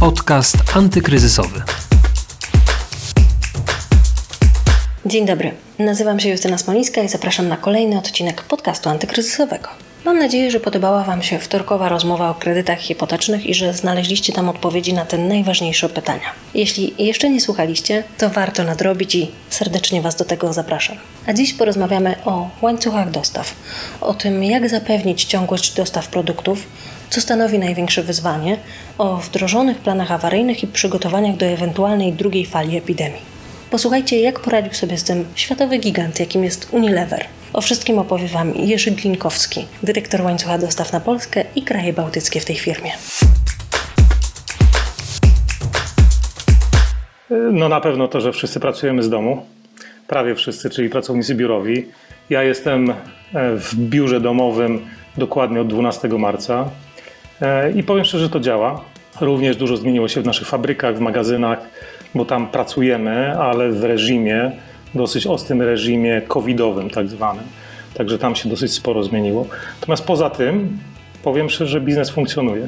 Podcast antykryzysowy. Dzień dobry, nazywam się Justyna Smolińska i zapraszam na kolejny odcinek podcastu antykryzysowego. Mam nadzieję, że podobała Wam się wtorkowa rozmowa o kredytach hipotecznych i że znaleźliście tam odpowiedzi na te najważniejsze pytania. Jeśli jeszcze nie słuchaliście, to warto nadrobić i serdecznie Was do tego zapraszam. A dziś porozmawiamy o łańcuchach dostaw, o tym, jak zapewnić ciągłość dostaw produktów, co stanowi największe wyzwanie, o wdrożonych planach awaryjnych i przygotowaniach do ewentualnej drugiej fali epidemii. Posłuchajcie, jak poradził sobie z tym światowy gigant, jakim jest Unilever. O wszystkim opowie Wam Jerzy Glinkowski, dyrektor łańcucha dostaw na Polskę i kraje bałtyckie w tej firmie. No na pewno to, że wszyscy pracujemy z domu. Prawie wszyscy, czyli pracownicy biurowi. Ja jestem e, w biurze domowym dokładnie od 12 marca i powiem szczerze, że to działa. Również dużo zmieniło się w naszych fabrykach, w magazynach, bo tam pracujemy, ale w reżimie, dosyć ostrym reżimie covidowym tak zwanym. Także tam się dosyć sporo zmieniło. Natomiast poza tym powiem szczerze, że biznes funkcjonuje.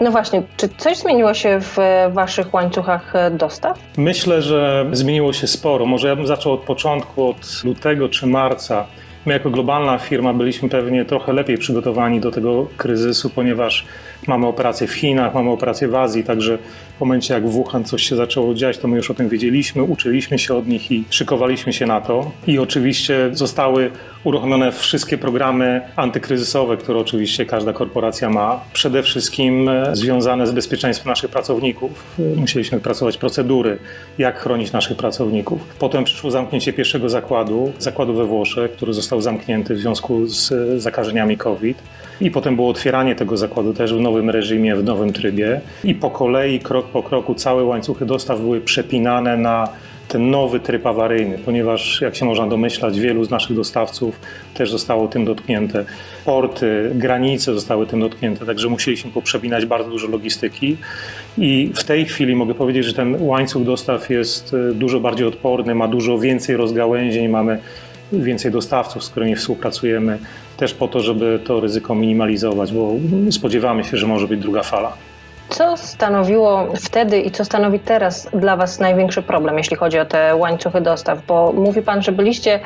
No właśnie, czy coś zmieniło się w Waszych łańcuchach dostaw? Myślę, że zmieniło się sporo. Może ja bym zaczął od początku, od lutego czy marca. My jako globalna firma byliśmy pewnie trochę lepiej przygotowani do tego kryzysu, ponieważ mamy operacje w Chinach, mamy operacje w Azji, także w momencie jak w Wuhan coś się zaczęło dziać, to my już o tym wiedzieliśmy, uczyliśmy się od nich i szykowaliśmy się na to. I oczywiście zostały uruchomione wszystkie programy antykryzysowe, które oczywiście każda korporacja ma. Przede wszystkim e, związane z bezpieczeństwem naszych pracowników. Musieliśmy pracować procedury, jak chronić naszych pracowników. Potem przyszło zamknięcie pierwszego zakładu, zakładu we Włoszech, który został zamknięty w związku z zakażeniami COVID. I potem było otwieranie tego zakładu też w nowym reżimie, w nowym trybie. I po kolei, krok po kroku, całe łańcuchy dostaw były przepinane na ten nowy tryb awaryjny, ponieważ jak się można domyślać, wielu z naszych dostawców też zostało tym dotknięte. Porty, granice zostały tym dotknięte, także musieliśmy poprzepinać bardzo dużo logistyki. I w tej chwili mogę powiedzieć, że ten łańcuch dostaw jest e, dużo bardziej odporny, ma dużo więcej rozgałęzień, mamy więcej dostawców, z którymi współpracujemy, też po to, żeby to ryzyko minimalizować, bo spodziewamy się, że może być druga fala. Co stanowiło wtedy i co stanowi teraz dla Was największy problem, jeśli chodzi o te łańcuchy dostaw? Bo mówi Pan, że byliście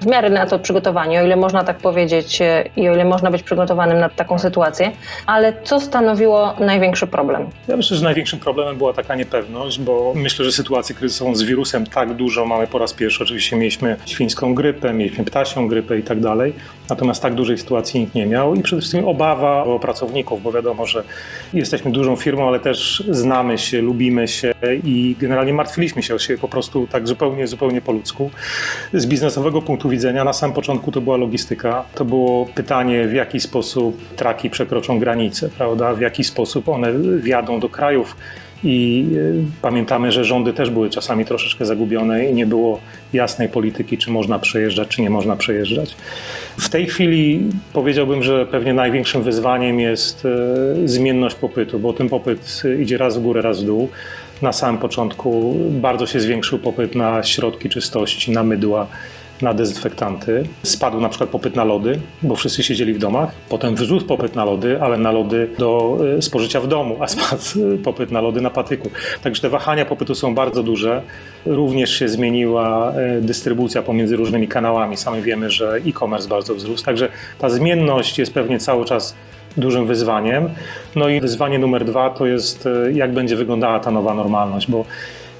w miarę na to przygotowani, o ile można tak powiedzieć e, i o ile można być przygotowanym na taką sytuację, ale co stanowiło największy problem? Ja myślę, że największym problemem była taka niepewność, bo myślę, że sytuację kryzysową z wirusem tak dużo mamy po raz pierwszy. Oczywiście mieliśmy świńską grypę, mieliśmy ptasią grypę i tak dalej, natomiast tak dużej sytuacji nikt nie miał i przede wszystkim obawa o pracowników, bo wiadomo, że jesteśmy dużą firmą, ale też znamy się, lubimy się i generalnie martwiliśmy się o siebie po prostu tak zupełnie, zupełnie po ludzku. Z biznesowego punktu widzenia na samym początku to była logistyka. To było pytanie, w jaki sposób traki przekroczą granice, prawda? w jaki sposób one wjadą do krajów. I e, pamiętamy, że rządy też były czasami troszeczkę zagubione i nie było jasnej polityki, czy można przejeżdżać, czy nie można przejeżdżać. W tej chwili powiedziałbym, że pewnie największym wyzwaniem jest e, zmienność popytu, bo ten popyt idzie raz w górę, raz w dół. Na samym początku bardzo się zwiększył popyt na środki czystości, na mydła na dezynfektanty. Spadł na przykład popyt na lody, bo wszyscy siedzieli w domach. Potem wzrósł popyt na lody, ale na lody do e, spożycia w domu, a spadł e, popyt na lody na patyku. Także te wahania popytu są bardzo duże. Również się zmieniła e, dystrybucja pomiędzy różnymi kanałami. Sami wiemy, że e-commerce bardzo wzrósł. Także ta zmienność jest pewnie cały czas dużym wyzwaniem. No i wyzwanie numer dwa to jest, jak będzie wyglądała ta nowa normalność, bo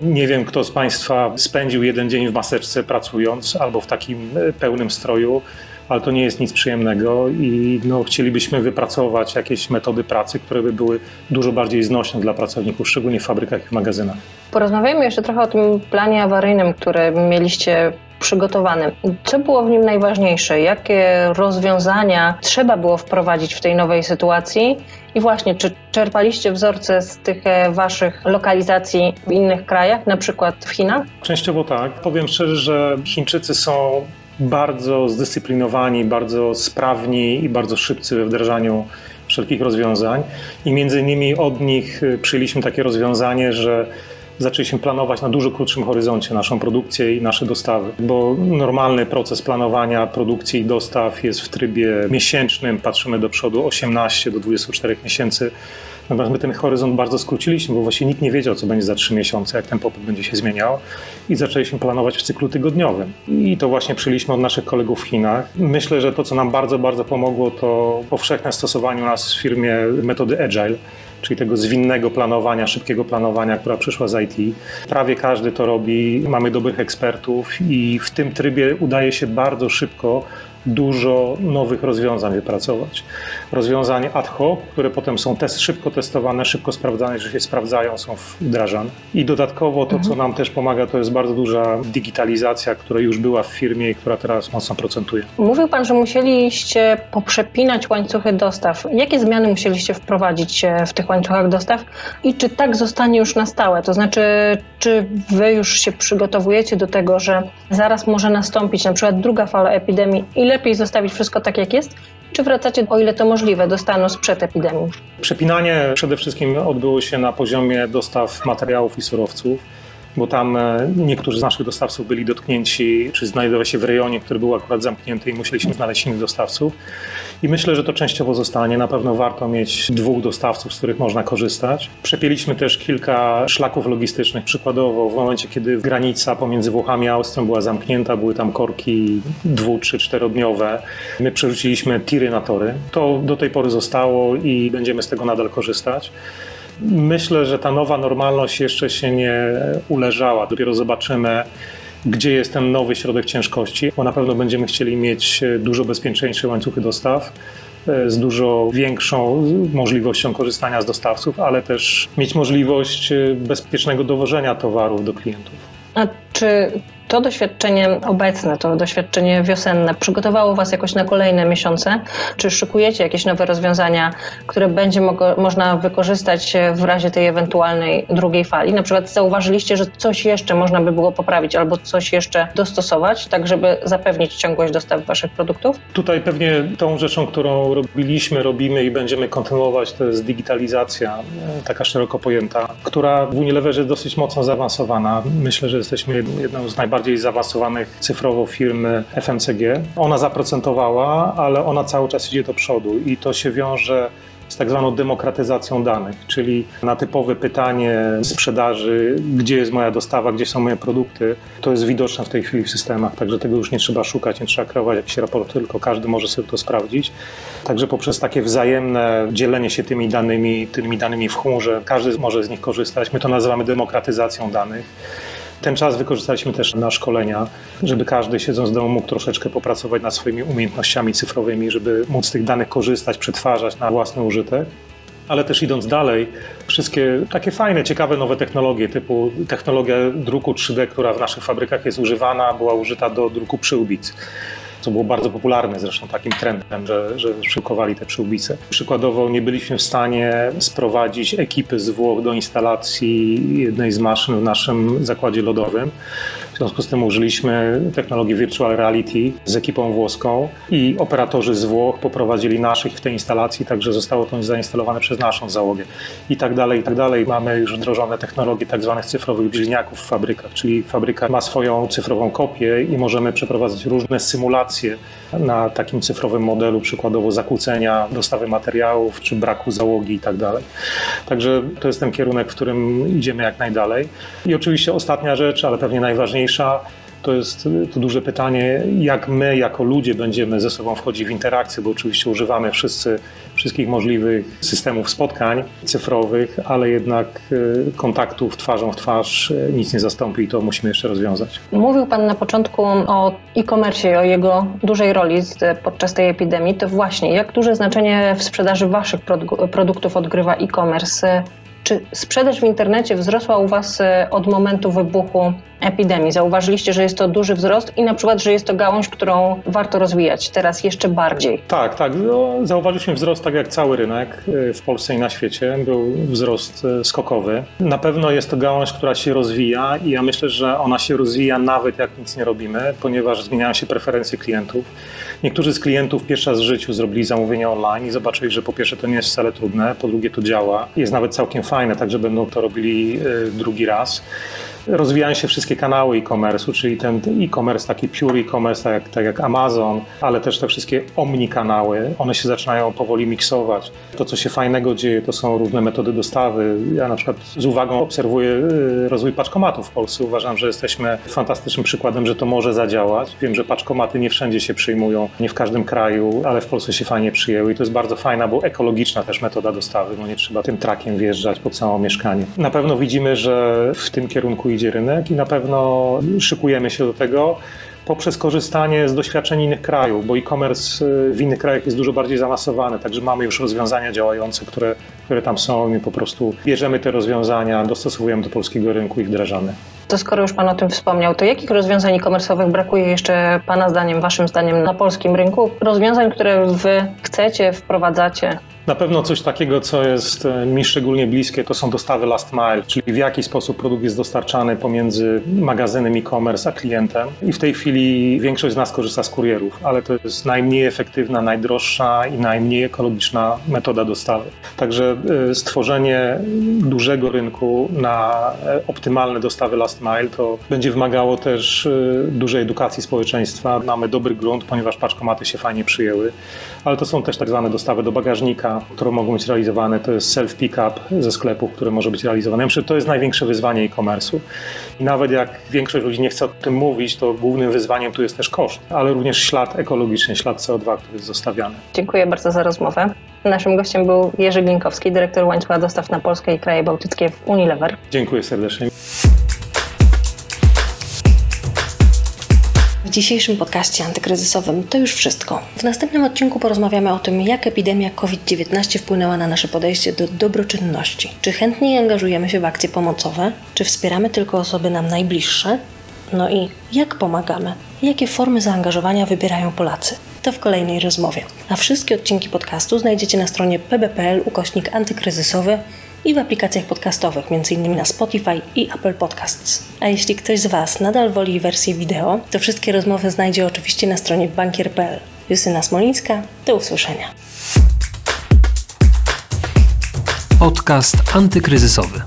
nie wiem, kto z Państwa spędził jeden dzień w maseczce pracując albo w takim e, pełnym stroju, ale to nie jest nic przyjemnego i no, chcielibyśmy wypracować jakieś metody pracy, które by były dużo bardziej znośne dla pracowników, szczególnie w fabrykach i w magazynach. Porozmawiajmy jeszcze trochę o tym planie awaryjnym, który mieliście przygotowany. Co było w nim najważniejsze? Jakie rozwiązania trzeba było wprowadzić w tej nowej sytuacji? I właśnie, czy czerpaliście wzorce z tych e, waszych lokalizacji w innych krajach, na przykład w Chinach? Częściowo tak. Powiem szczerze, że Chińczycy są bardzo zdyscyplinowani, bardzo sprawni i bardzo szybcy we wdrażaniu wszelkich rozwiązań. I między innymi od nich e, przyjęliśmy takie rozwiązanie, że zaczęliśmy planować na dużo krótszym horyzoncie naszą produkcję i nasze dostawy, bo normalny proces planowania produkcji i dostaw jest w trybie miesięcznym, patrzymy do przodu 18 do 24 miesięcy. Natomiast my ten horyzont bardzo skróciliśmy, bo właśnie nikt nie wiedział, co będzie za trzy miesiące, jak ten popyt będzie się zmieniał i zaczęliśmy planować w cyklu tygodniowym. I to właśnie przyjęliśmy od naszych kolegów w Chinach. Myślę, że to, co nam bardzo, bardzo pomogło, to powszechne stosowanie u nas w firmie metody Agile, czyli tego zwinnego planowania, szybkiego planowania, która przyszła z IT. Prawie każdy to robi, mamy dobrych ekspertów i w tym trybie udaje się bardzo szybko dużo nowych rozwiązań wypracować. Rozwiązań ad hoc, które potem są test, szybko testowane, szybko sprawdzane, że się sprawdzają, są wdrażane. I dodatkowo to, co nam też pomaga, to jest bardzo duża digitalizacja, która już była w firmie i która teraz mocno procentuje. Mówił Pan, że musieliście poprzepinać łańcuchy dostaw. Jakie zmiany musieliście wprowadzić e, w tych łańcuchach dostaw i czy tak zostanie już na stałe? To znaczy, czy Wy już się przygotowujecie do tego, że zaraz może nastąpić na przykład druga fala epidemii i lepiej zostawić wszystko tak, jak jest? Czy wracacie, o ile to możliwe, do stanu sprzed epidemii? Przepinanie przede wszystkim odbyło się na poziomie dostaw materiałów i surowców, bo tam e, niektórzy z naszych dostawców byli dotknięci, czy znajdowali się w rejonie, który był akurat zamknięty i musieliśmy znaleźć innych dostawców. I myślę, że to częściowo zostanie. Na pewno warto mieć dwóch dostawców, z których można korzystać. Przepięliśmy też kilka szlaków logistycznych. Przykładowo w momencie, kiedy granica pomiędzy Włochami a Austrią była zamknięta, były tam korki dwu, trzy, czterodniowe. My przerzuciliśmy tiry na tory. To do tej pory zostało i będziemy z tego nadal korzystać. Myślę, że ta nowa normalność jeszcze się nie uleżała. Dopiero zobaczymy, gdzie jest ten nowy środek ciężkości, bo na pewno będziemy chcieli mieć dużo bezpieczniejsze łańcuchy dostaw z dużo większą możliwością korzystania z dostawców, ale też mieć możliwość bezpiecznego dowożenia towarów do klientów. A czy to doświadczenie obecne, to doświadczenie wiosenne przygotowało Was jakoś na kolejne miesiące? Czy szykujecie jakieś nowe rozwiązania, które będzie mo- można wykorzystać w razie tej ewentualnej drugiej fali? Na przykład zauważyliście, że coś jeszcze można by było poprawić albo coś jeszcze dostosować, tak żeby zapewnić ciągłość dostaw Waszych produktów? Tutaj pewnie tą rzeczą, którą robiliśmy, robimy i będziemy kontynuować, to jest digitalizacja, taka szeroko pojęta, która w Unileverze jest dosyć mocno zaawansowana. Myślę, że jesteśmy jedną z najbardziej najbardziej zaawansowanych cyfrowo firm FMCG. Ona zaprocentowała, ale ona cały czas idzie do przodu i to się wiąże z tak zwaną demokratyzacją danych, czyli na typowe pytanie sprzedaży, gdzie jest moja dostawa, gdzie są moje produkty, to jest widoczne w tej chwili w systemach, także tego już nie trzeba szukać, nie trzeba kreować jakichś raportów, tylko każdy może sobie to sprawdzić. Także poprzez takie wzajemne dzielenie się tymi danymi, tymi danymi w chmurze, każdy może z nich korzystać. My to nazywamy demokratyzacją danych. Ten czas wykorzystaliśmy też na szkolenia, żeby każdy siedząc w domu mógł troszeczkę popracować nad swoimi umiejętnościami cyfrowymi, żeby móc z tych danych korzystać, przetwarzać na własny użytek. Ale też idąc dalej, wszystkie takie fajne, ciekawe nowe technologie, typu technologia druku 3D, która w naszych fabrykach jest używana, była użyta do druku przyłbic co było bardzo popularne zresztą takim trendem, że, że szykowali te przyłbice. Przykładowo nie byliśmy w stanie sprowadzić ekipy z Włoch do instalacji jednej z maszyn w naszym zakładzie lodowym. Związku z tym użyliśmy technologii virtual reality z ekipą włoską i operatorzy z Włoch poprowadzili naszych w tej instalacji, także zostało to zainstalowane przez naszą załogę i tak dalej, i tak dalej. Mamy już wdrożone technologie tak zwanych cyfrowych bliźniaków w fabrykach, czyli fabryka ma swoją cyfrową kopię i możemy przeprowadzać różne symulacje na takim cyfrowym modelu, przykładowo zakłócenia dostawy materiałów czy braku załogi i tak dalej. Także to jest ten kierunek, w którym idziemy jak najdalej. I oczywiście ostatnia rzecz, ale pewnie najważniejsza, to jest to duże pytanie, jak my jako ludzie będziemy ze sobą wchodzić w interakcję, bo oczywiście używamy wszyscy wszystkich możliwych systemów spotkań cyfrowych, ale jednak y, kontaktów twarzą w twarz y, nic nie zastąpi i to musimy jeszcze rozwiązać. Mówił Pan na początku o e-commerce i o jego dużej roli podczas tej epidemii. To właśnie, jak duże znaczenie w sprzedaży Waszych produktów odgrywa e-commerce? Czy sprzedaż w internecie wzrosła u Was od momentu wybuchu epidemii? Zauważyliście, że jest to duży wzrost i na przykład, że jest to gałąź, którą warto rozwijać teraz jeszcze bardziej. Tak, tak. No, zauważyliśmy wzrost, tak jak cały rynek y, w Polsce i na świecie. Był wzrost y, skokowy. Na pewno jest to gałąź, która się rozwija i ja myślę, że ona się rozwija nawet jak nic nie robimy, ponieważ zmieniają się preferencje klientów. Niektórzy z klientów pierwszy raz w życiu zrobili zamówienia online i zobaczyli, że po pierwsze to nie jest wcale trudne, po drugie to działa. Jest nawet całkiem fajne, także będą to robili y, drugi raz. Rozwijają się wszystkie kanały e-commerce, czyli ten e-commerce, taki pure e-commerce, tak tak jak Amazon, ale też te wszystkie omni kanały, one się zaczynają powoli miksować. To, co się fajnego dzieje, to są różne metody dostawy. Ja na przykład z uwagą obserwuję y, rozwój paczkomatów w Polsce. Uważam, że jesteśmy fantastycznym przykładem, że to może zadziałać. Wiem, że paczkomaty nie wszędzie się przyjmują, nie w każdym kraju, ale w Polsce się fajnie przyjęły i to jest bardzo fajna, bo ekologiczna też metoda dostawy, bo nie trzeba tym trakiem wjeżdżać po całe mieszkanie. Na pewno widzimy, że w tym kierunku idzie rynek i na pewno szykujemy się do tego poprzez korzystanie z doświadczeń innych krajów, bo e-commerce y, w innych krajach jest dużo bardziej zaawansowany, także mamy już rozwiązania działające, które, które tam są i po prostu bierzemy te rozwiązania, dostosowujemy do polskiego rynku i wdrażamy. To skoro już Pan o tym wspomniał, to jakich rozwiązań e-commerce'owych brakuje jeszcze Pana zdaniem, Waszym zdaniem na polskim rynku? Rozwiązań, które Wy chcecie, wprowadzacie? Na pewno coś takiego, co jest e, mi szczególnie bliskie, to są dostawy last mile, czyli w jaki sposób produkt jest dostarczany pomiędzy magazynem e-commerce a klientem. I w tej chwili większość z nas korzysta z kurierów, ale to jest najmniej efektywna, najdroższa i najmniej ekologiczna metoda dostawy. Także e, stworzenie dużego rynku na e, optymalne dostawy last mile to będzie wymagało też dużej edukacji społeczeństwa. Mamy dobry grunt, ponieważ paczkomaty się fajnie przyjęły, ale to są też tak zwane dostawy do bagażnika, które mogą być realizowane, to jest self-pickup ze sklepów, które może być realizowane. Myślę, że to jest największe wyzwanie e-commerce'u. I nawet jak większość ludzi nie chce o tym mówić, to głównym wyzwaniem tu jest też koszt, ale również ślad ekologiczny, ślad CO2, który jest zostawiany. Dziękuję bardzo za rozmowę. Naszym gościem był Jerzy Glinkowski, dyrektor łańcucha dostaw na Polskę i kraje bałtyckie w Unilever. Dziękuję serdecznie. W dzisiejszym podcaście antykryzysowym to już wszystko. W następnym odcinku porozmawiamy o tym, jak epidemia COVID-19 wpłynęła na nasze podejście do dobroczynności. Czy chętniej angażujemy się w akcje pomocowe? Czy wspieramy tylko osoby nam najbliższe? No i jak pomagamy? Jakie formy zaangażowania wybierają Polacy? To w kolejnej rozmowie. A wszystkie odcinki podcastu znajdziecie na stronie pb.pl ukośnik antykryzysowy i w aplikacjach podcastowych, m.in. na Spotify i Apple Podcasts. A jeśli ktoś z Was nadal woli wersję wideo, to wszystkie rozmowy znajdzie oczywiście na stronie bankier.pl. Justyna Smolińska, do usłyszenia. Podcast antykryzysowy.